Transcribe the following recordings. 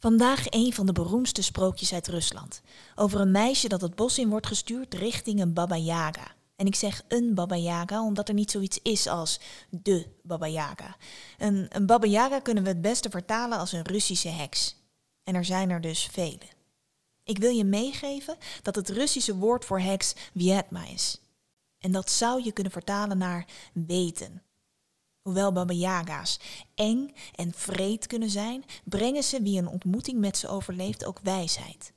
Vandaag een van de beroemdste sprookjes uit Rusland. Over een meisje dat het bos in wordt gestuurd richting een Baba Yaga. En ik zeg een Baba Yaga omdat er niet zoiets is als de Baba Yaga. Een, een Baba Yaga kunnen we het beste vertalen als een Russische heks. En er zijn er dus vele. Ik wil je meegeven dat het Russische woord voor heks Vietma is. En dat zou je kunnen vertalen naar weten. Hoewel Baba Yaga's eng en vreed kunnen zijn, brengen ze wie een ontmoeting met ze overleeft ook wijsheid.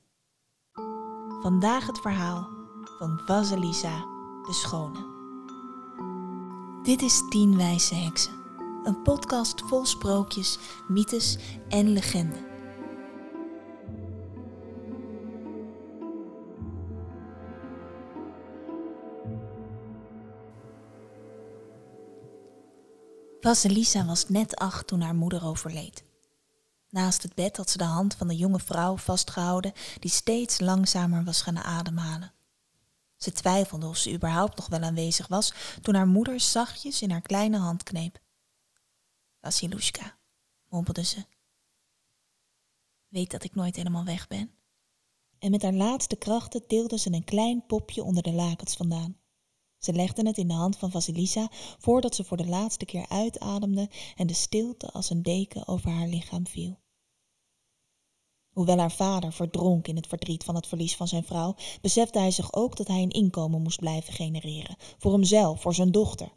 Vandaag het verhaal van Vasilisa de Schone. Dit is Tien Wijze Heksen, een podcast vol sprookjes, mythes en legenden. Vasilisa was net acht toen haar moeder overleed. Naast het bed had ze de hand van de jonge vrouw vastgehouden die steeds langzamer was gaan ademhalen. Ze twijfelde of ze überhaupt nog wel aanwezig was toen haar moeder zachtjes in haar kleine hand kneep. Vasilushka, mompelde ze. Weet dat ik nooit helemaal weg ben. En met haar laatste krachten tilde ze een klein popje onder de lakens vandaan. Ze legde het in de hand van Vasilisa voordat ze voor de laatste keer uitademde en de stilte als een deken over haar lichaam viel. Hoewel haar vader verdronk in het verdriet van het verlies van zijn vrouw, besefte hij zich ook dat hij een inkomen moest blijven genereren. Voor hemzelf, voor zijn dochter.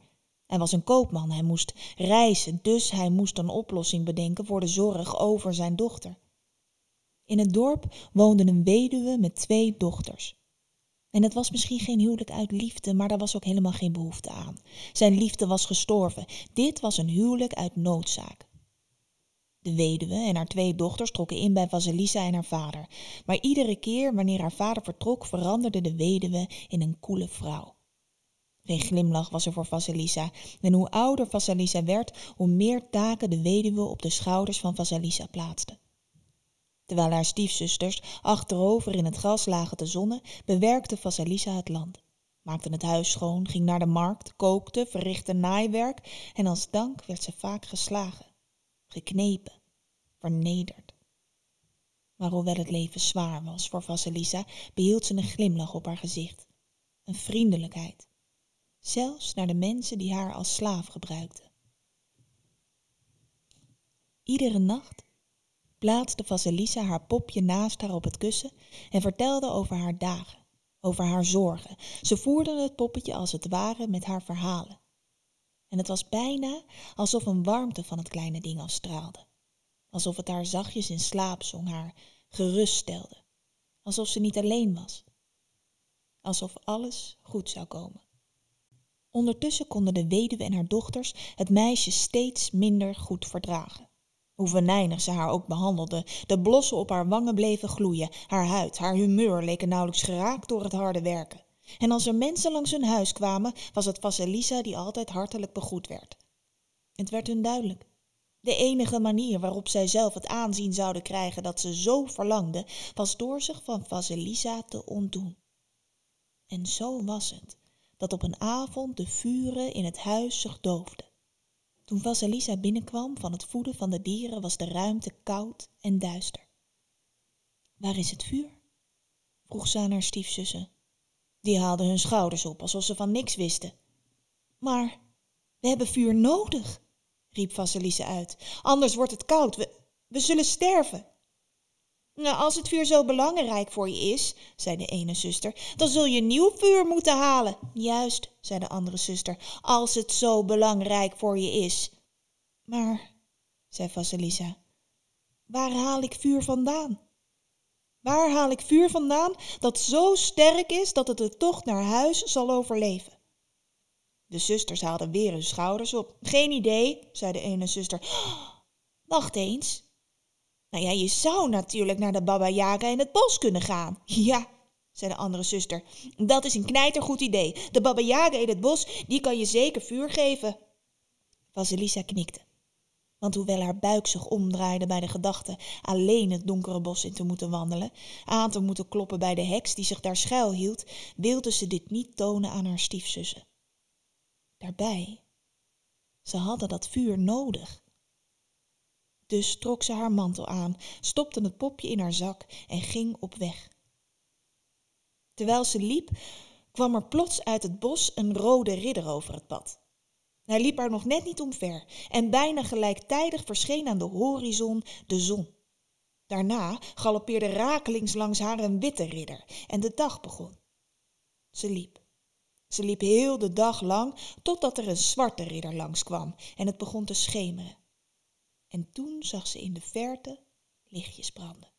Hij was een koopman, hij moest reizen, dus hij moest een oplossing bedenken voor de zorg over zijn dochter. In het dorp woonde een weduwe met twee dochters. En het was misschien geen huwelijk uit liefde, maar daar was ook helemaal geen behoefte aan. Zijn liefde was gestorven. Dit was een huwelijk uit noodzaak. De weduwe en haar twee dochters trokken in bij Vasilisa en haar vader. Maar iedere keer wanneer haar vader vertrok, veranderde de weduwe in een koele vrouw. Geen glimlach was er voor Vasilisa. En hoe ouder Vasilisa werd, hoe meer taken de weduwe op de schouders van Vasilisa plaatste. Terwijl haar stiefzusters achterover in het gras lagen te zonnen, bewerkte Vasilisa het land. Maakte het huis schoon, ging naar de markt, kookte, verrichtte naaiwerk en als dank werd ze vaak geslagen, geknepen, vernederd. Maar hoewel het leven zwaar was voor Vasilisa, behield ze een glimlach op haar gezicht, een vriendelijkheid, zelfs naar de mensen die haar als slaaf gebruikten. Iedere nacht plaatste Vasilisa haar popje naast haar op het kussen en vertelde over haar dagen, over haar zorgen. Ze voerde het poppetje als het ware met haar verhalen. En het was bijna alsof een warmte van het kleine ding afstraalde. Alsof het haar zachtjes in slaap zong, haar geruststelde. Alsof ze niet alleen was. Alsof alles goed zou komen. Ondertussen konden de weduwe en haar dochters het meisje steeds minder goed verdragen. Hoe venijnig ze haar ook behandelde, de blossen op haar wangen bleven gloeien, haar huid, haar humeur leken nauwelijks geraakt door het harde werken. En als er mensen langs hun huis kwamen, was het Vasilisa die altijd hartelijk begroet werd. Het werd hun duidelijk. De enige manier waarop zij zelf het aanzien zouden krijgen dat ze zo verlangden, was door zich van Vasilisa te ontdoen. En zo was het, dat op een avond de vuren in het huis zich doofden. Toen Vasilisa binnenkwam van het voeden van de dieren was de ruimte koud en duister. Waar is het vuur? vroeg ze aan haar stiefzussen. Die haalden hun schouders op alsof ze van niks wisten. Maar we hebben vuur nodig, riep Vasilisa uit. Anders wordt het koud. We, we zullen sterven. Nou, als het vuur zo belangrijk voor je is, zei de ene zuster, dan zul je nieuw vuur moeten halen. Juist, zei de andere zuster, als het zo belangrijk voor je is. Maar, zei Vasilisa, waar haal ik vuur vandaan? Waar haal ik vuur vandaan dat zo sterk is dat het de tocht naar huis zal overleven? De zusters haalden weer hun schouders op. Geen idee, zei de ene zuster. Wacht eens, nou ja, je zou natuurlijk naar de Baba Yaga in het bos kunnen gaan. Ja, zei de andere zuster. Dat is een knijtergoed idee. De Baba Yaga in het bos, die kan je zeker vuur geven. Vasilisa knikte. Want hoewel haar buik zich omdraaide bij de gedachte alleen het donkere bos in te moeten wandelen, aan te moeten kloppen bij de heks die zich daar schuil hield, wilde ze dit niet tonen aan haar stiefzussen. Daarbij, ze hadden dat vuur nodig. Dus trok ze haar mantel aan, stopte het popje in haar zak en ging op weg. Terwijl ze liep, kwam er plots uit het bos een rode ridder over het pad. Hij liep er nog net niet omver en bijna gelijktijdig verscheen aan de horizon de zon. Daarna galoppeerde rakelings langs haar een witte ridder en de dag begon. Ze liep. Ze liep heel de dag lang totdat er een zwarte ridder langskwam en het begon te schemeren. En toen zag ze in de verte lichtjes branden.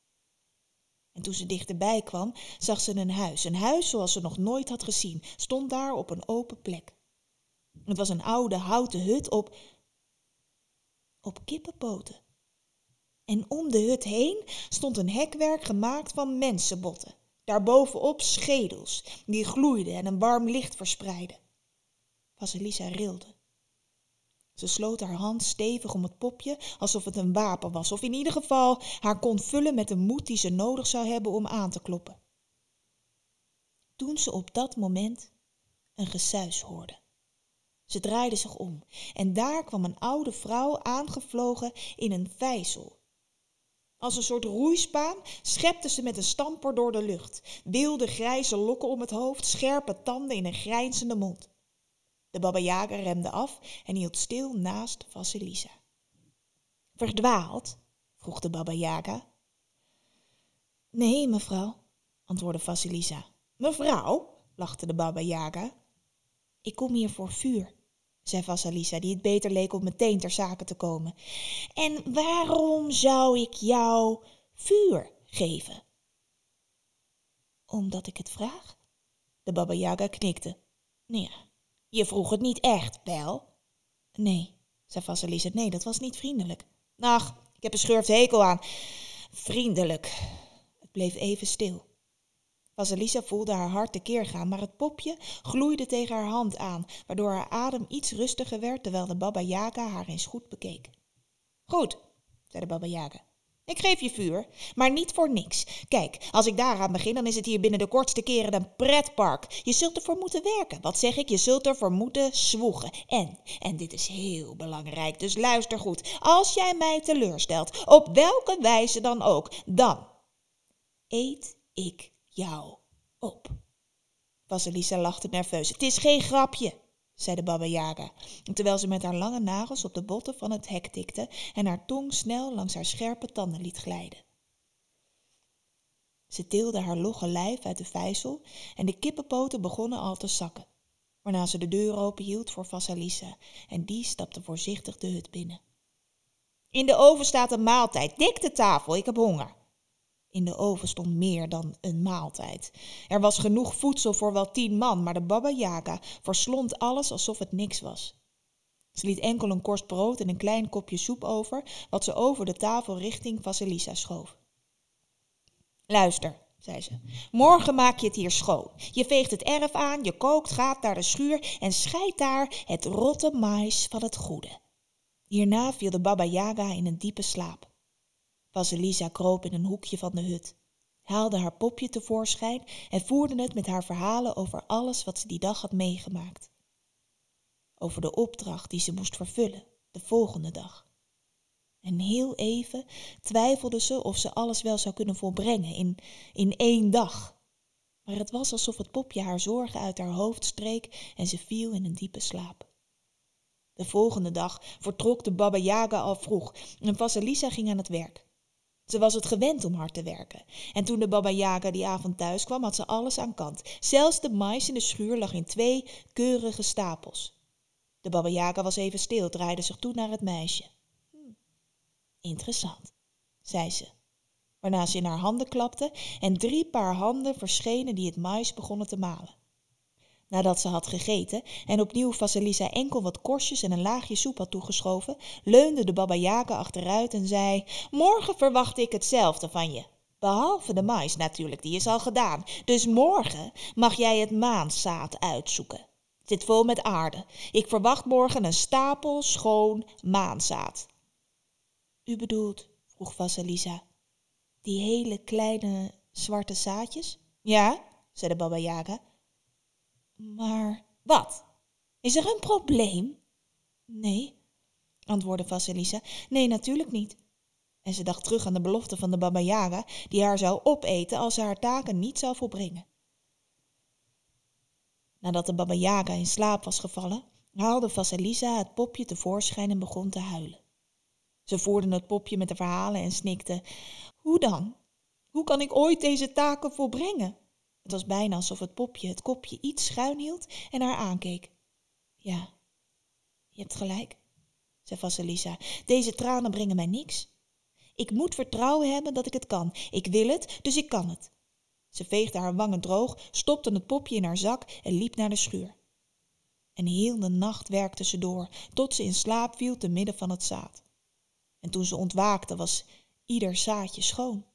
En toen ze dichterbij kwam, zag ze een huis. Een huis zoals ze nog nooit had gezien, stond daar op een open plek. Het was een oude houten hut op, op kippenpoten. En om de hut heen stond een hekwerk gemaakt van mensenbotten. Daarbovenop schedels, die gloeiden en een warm licht verspreidden. Vasilisa rilde. Ze sloot haar hand stevig om het popje, alsof het een wapen was, of in ieder geval haar kon vullen met de moed die ze nodig zou hebben om aan te kloppen. Toen ze op dat moment een gesuis hoorde. Ze draaide zich om en daar kwam een oude vrouw aangevlogen in een vijzel. Als een soort roeispaan schepte ze met een stamper door de lucht, wilde grijze lokken om het hoofd, scherpe tanden in een grijnzende mond. De Baba Yaga remde af en hield stil naast Vasilisa. Verdwaald? vroeg de Baba Yaga. Nee, mevrouw, antwoordde Vasilisa. Mevrouw? lachte de Baba Yaga. Ik kom hier voor vuur, zei Vasilisa, die het beter leek om meteen ter zake te komen. En waarom zou ik jou vuur geven? Omdat ik het vraag? De Baba Yaga knikte. Ja, je vroeg het niet echt, wel? Nee, zei Vasilisa. Nee, dat was niet vriendelijk. Ach, ik heb een schurft hekel aan. Vriendelijk. Het bleef even stil. Vasilisa voelde haar hart tekeer gaan, maar het popje gloeide tegen haar hand aan, waardoor haar adem iets rustiger werd terwijl de Baba Yaga haar eens goed bekeek. Goed, zei de Baba Yaga. Ik geef je vuur, maar niet voor niks. Kijk, als ik daaraan begin, dan is het hier binnen de kortste keren een pretpark. Je zult ervoor moeten werken. Wat zeg ik? Je zult ervoor moeten zwoegen. En, en dit is heel belangrijk, dus luister goed. Als jij mij teleurstelt, op welke wijze dan ook, dan eet ik jou op. Vasilisa lachte nerveus. Het is geen grapje zei de Baba Yaga, terwijl ze met haar lange nagels op de botten van het hek tikte en haar tong snel langs haar scherpe tanden liet glijden. Ze tilde haar logge lijf uit de vijzel en de kippenpoten begonnen al te zakken, waarna ze de deur open hield voor Vasalisa en die stapte voorzichtig de hut binnen. In de oven staat een maaltijd. Dik de tafel, ik heb honger. In de oven stond meer dan een maaltijd. Er was genoeg voedsel voor wel tien man, maar de Baba Yaga verslond alles alsof het niks was. Ze liet enkel een korst brood en een klein kopje soep over, wat ze over de tafel richting Vasilisa schoof. Luister, zei ze, morgen maak je het hier schoon. Je veegt het erf aan, je kookt, gaat naar de schuur en scheidt daar het rotte mais van het goede. Hierna viel de Baba Yaga in een diepe slaap. Vasilisa kroop in een hoekje van de hut, haalde haar popje tevoorschijn en voerde het met haar verhalen over alles wat ze die dag had meegemaakt. Over de opdracht die ze moest vervullen de volgende dag. En heel even twijfelde ze of ze alles wel zou kunnen volbrengen in, in één dag. Maar het was alsof het popje haar zorgen uit haar hoofd streek en ze viel in een diepe slaap. De volgende dag vertrok de Baba Yaga al vroeg en Vasilisa ging aan het werk. Ze was het gewend om hard te werken. En toen de Baba Yaga die avond thuis kwam, had ze alles aan kant. Zelfs de mais in de schuur lag in twee keurige stapels. De Baba Yaga was even stil, draaide zich toe naar het meisje. Hm, interessant, zei ze, waarna ze in haar handen klapte en drie paar handen verschenen die het mais begonnen te malen. Nadat ze had gegeten en opnieuw Vasilisa enkel wat korstjes en een laagje soep had toegeschoven, leunde de Baba achteruit en zei: Morgen verwacht ik hetzelfde van je. Behalve de mais natuurlijk, die is al gedaan. Dus morgen mag jij het maanzaad uitzoeken. Het zit vol met aarde. Ik verwacht morgen een stapel schoon maanzaad. U bedoelt, vroeg Vasilisa, die hele kleine zwarte zaadjes? Ja, zei de Baba. Maar wat? Is er een probleem? Nee, antwoordde Vasilisa. Nee, natuurlijk niet. En ze dacht terug aan de belofte van de Baba Yaga, die haar zou opeten als ze haar taken niet zou volbrengen. Nadat de Baba Yaga in slaap was gevallen, haalde Vasilisa het popje tevoorschijn en begon te huilen. Ze voerde het popje met de verhalen en snikte: Hoe dan? Hoe kan ik ooit deze taken volbrengen? Het was bijna alsof het popje het kopje iets schuin hield en haar aankeek. Ja, je hebt gelijk, zei Vasilisa. Deze tranen brengen mij niks. Ik moet vertrouwen hebben dat ik het kan. Ik wil het, dus ik kan het. Ze veegde haar wangen droog, stopte het popje in haar zak en liep naar de schuur. En heel de nacht werkte ze door, tot ze in slaap viel te midden van het zaad. En toen ze ontwaakte, was ieder zaadje schoon.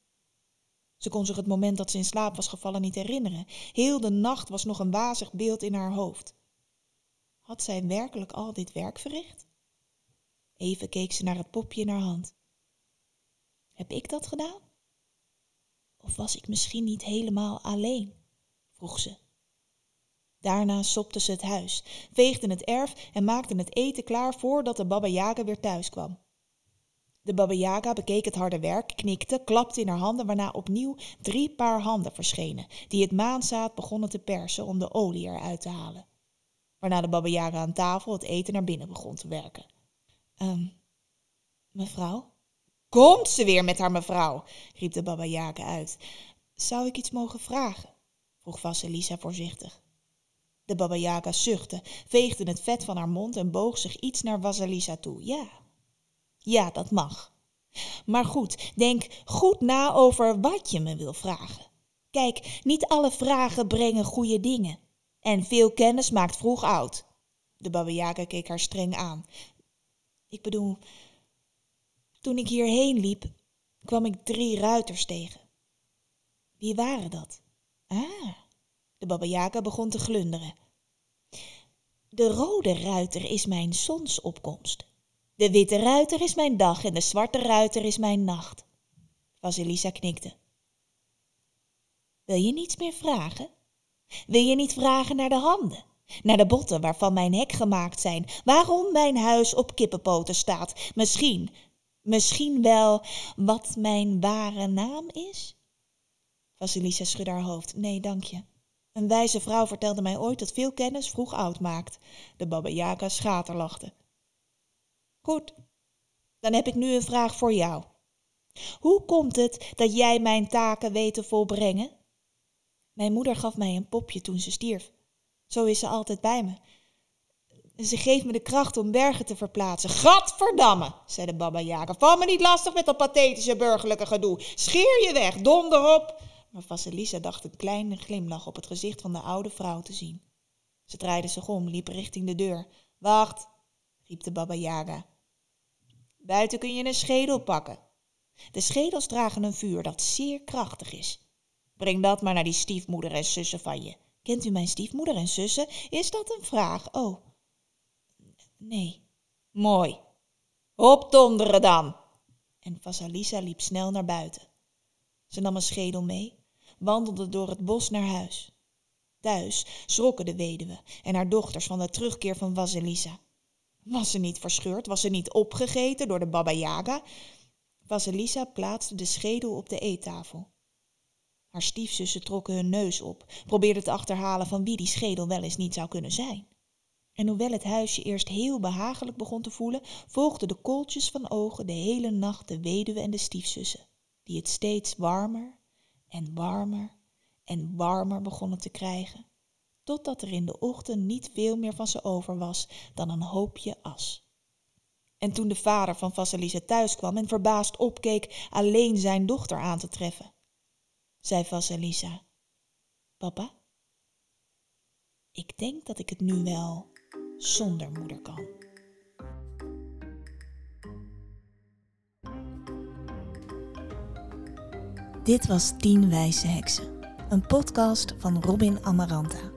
Ze kon zich het moment dat ze in slaap was gevallen niet herinneren. Heel de nacht was nog een wazig beeld in haar hoofd. Had zij werkelijk al dit werk verricht? Even keek ze naar het popje in haar hand. Heb ik dat gedaan? Of was ik misschien niet helemaal alleen? vroeg ze. Daarna sopte ze het huis, veegde het erf en maakte het eten klaar voordat de Baba weer thuis kwam. De Baba Yaga bekeek het harde werk, knikte, klapte in haar handen, waarna opnieuw drie paar handen verschenen, die het maanzaad begonnen te persen om de olie eruit te halen. Waarna de Baba Yaga aan tafel het eten naar binnen begon te werken. Um, mevrouw? Komt ze weer met haar mevrouw, riep de Baba Yaga uit. Zou ik iets mogen vragen? vroeg Vasilisa voorzichtig. De Baba Yaga zuchtte, veegde het vet van haar mond en boog zich iets naar Vasilisa toe. Ja, ja, dat mag. Maar goed, denk goed na over wat je me wil vragen. Kijk, niet alle vragen brengen goede dingen. En veel kennis maakt vroeg oud. De Baba Yaga keek haar streng aan. Ik bedoel, toen ik hierheen liep, kwam ik drie ruiters tegen. Wie waren dat? Ah, de Baba Yaga begon te glunderen. De rode ruiter is mijn zonsopkomst. De witte ruiter is mijn dag en de zwarte ruiter is mijn nacht. Vasilisa knikte. Wil je niets meer vragen? Wil je niet vragen naar de handen? Naar de botten waarvan mijn hek gemaakt zijn, waarom mijn huis op kippenpoten staat, misschien, misschien wel wat mijn ware naam is? Vasilisa schudde haar hoofd. Nee, dank je. Een wijze vrouw vertelde mij ooit dat veel kennis vroeg oud maakt. De Baba Yaga schaterlachte. Goed, dan heb ik nu een vraag voor jou. Hoe komt het dat jij mijn taken weet te volbrengen? Mijn moeder gaf mij een popje toen ze stierf. Zo is ze altijd bij me. Ze geeft me de kracht om bergen te verplaatsen. Gadverdamme, zei de baba Jager. Val me niet lastig met dat pathetische burgerlijke gedoe. Scheer je weg, donder op. Maar Vasilisa dacht een kleine glimlach op het gezicht van de oude vrouw te zien. Ze draaide zich om, liep richting de deur. Wacht, riep de baba Yaga. Buiten kun je een schedel pakken. De schedels dragen een vuur dat zeer krachtig is. Breng dat maar naar die stiefmoeder en zussen van je. Kent u mijn stiefmoeder en zussen? Is dat een vraag? Oh, nee. Mooi. Opdonderen dan. En Vasalisa liep snel naar buiten. Ze nam een schedel mee, wandelde door het bos naar huis. Thuis schrokken de weduwe en haar dochters van de terugkeer van Vasilisa. Was ze niet verscheurd? Was ze niet opgegeten door de Baba Yaga? Vasilisa plaatste de schedel op de eettafel. Haar stiefzussen trokken hun neus op, probeerden te achterhalen van wie die schedel wel eens niet zou kunnen zijn. En hoewel het huisje eerst heel behagelijk begon te voelen, volgden de kooltjes van ogen de hele nacht de weduwe en de stiefzussen, die het steeds warmer en warmer en warmer begonnen te krijgen totdat er in de ochtend niet veel meer van ze over was dan een hoopje as. En toen de vader van Vasilisa thuis kwam en verbaasd opkeek alleen zijn dochter aan te treffen, zei Vasilisa, Papa, ik denk dat ik het nu wel zonder moeder kan. Dit was Tien Wijze Heksen, een podcast van Robin Amaranta.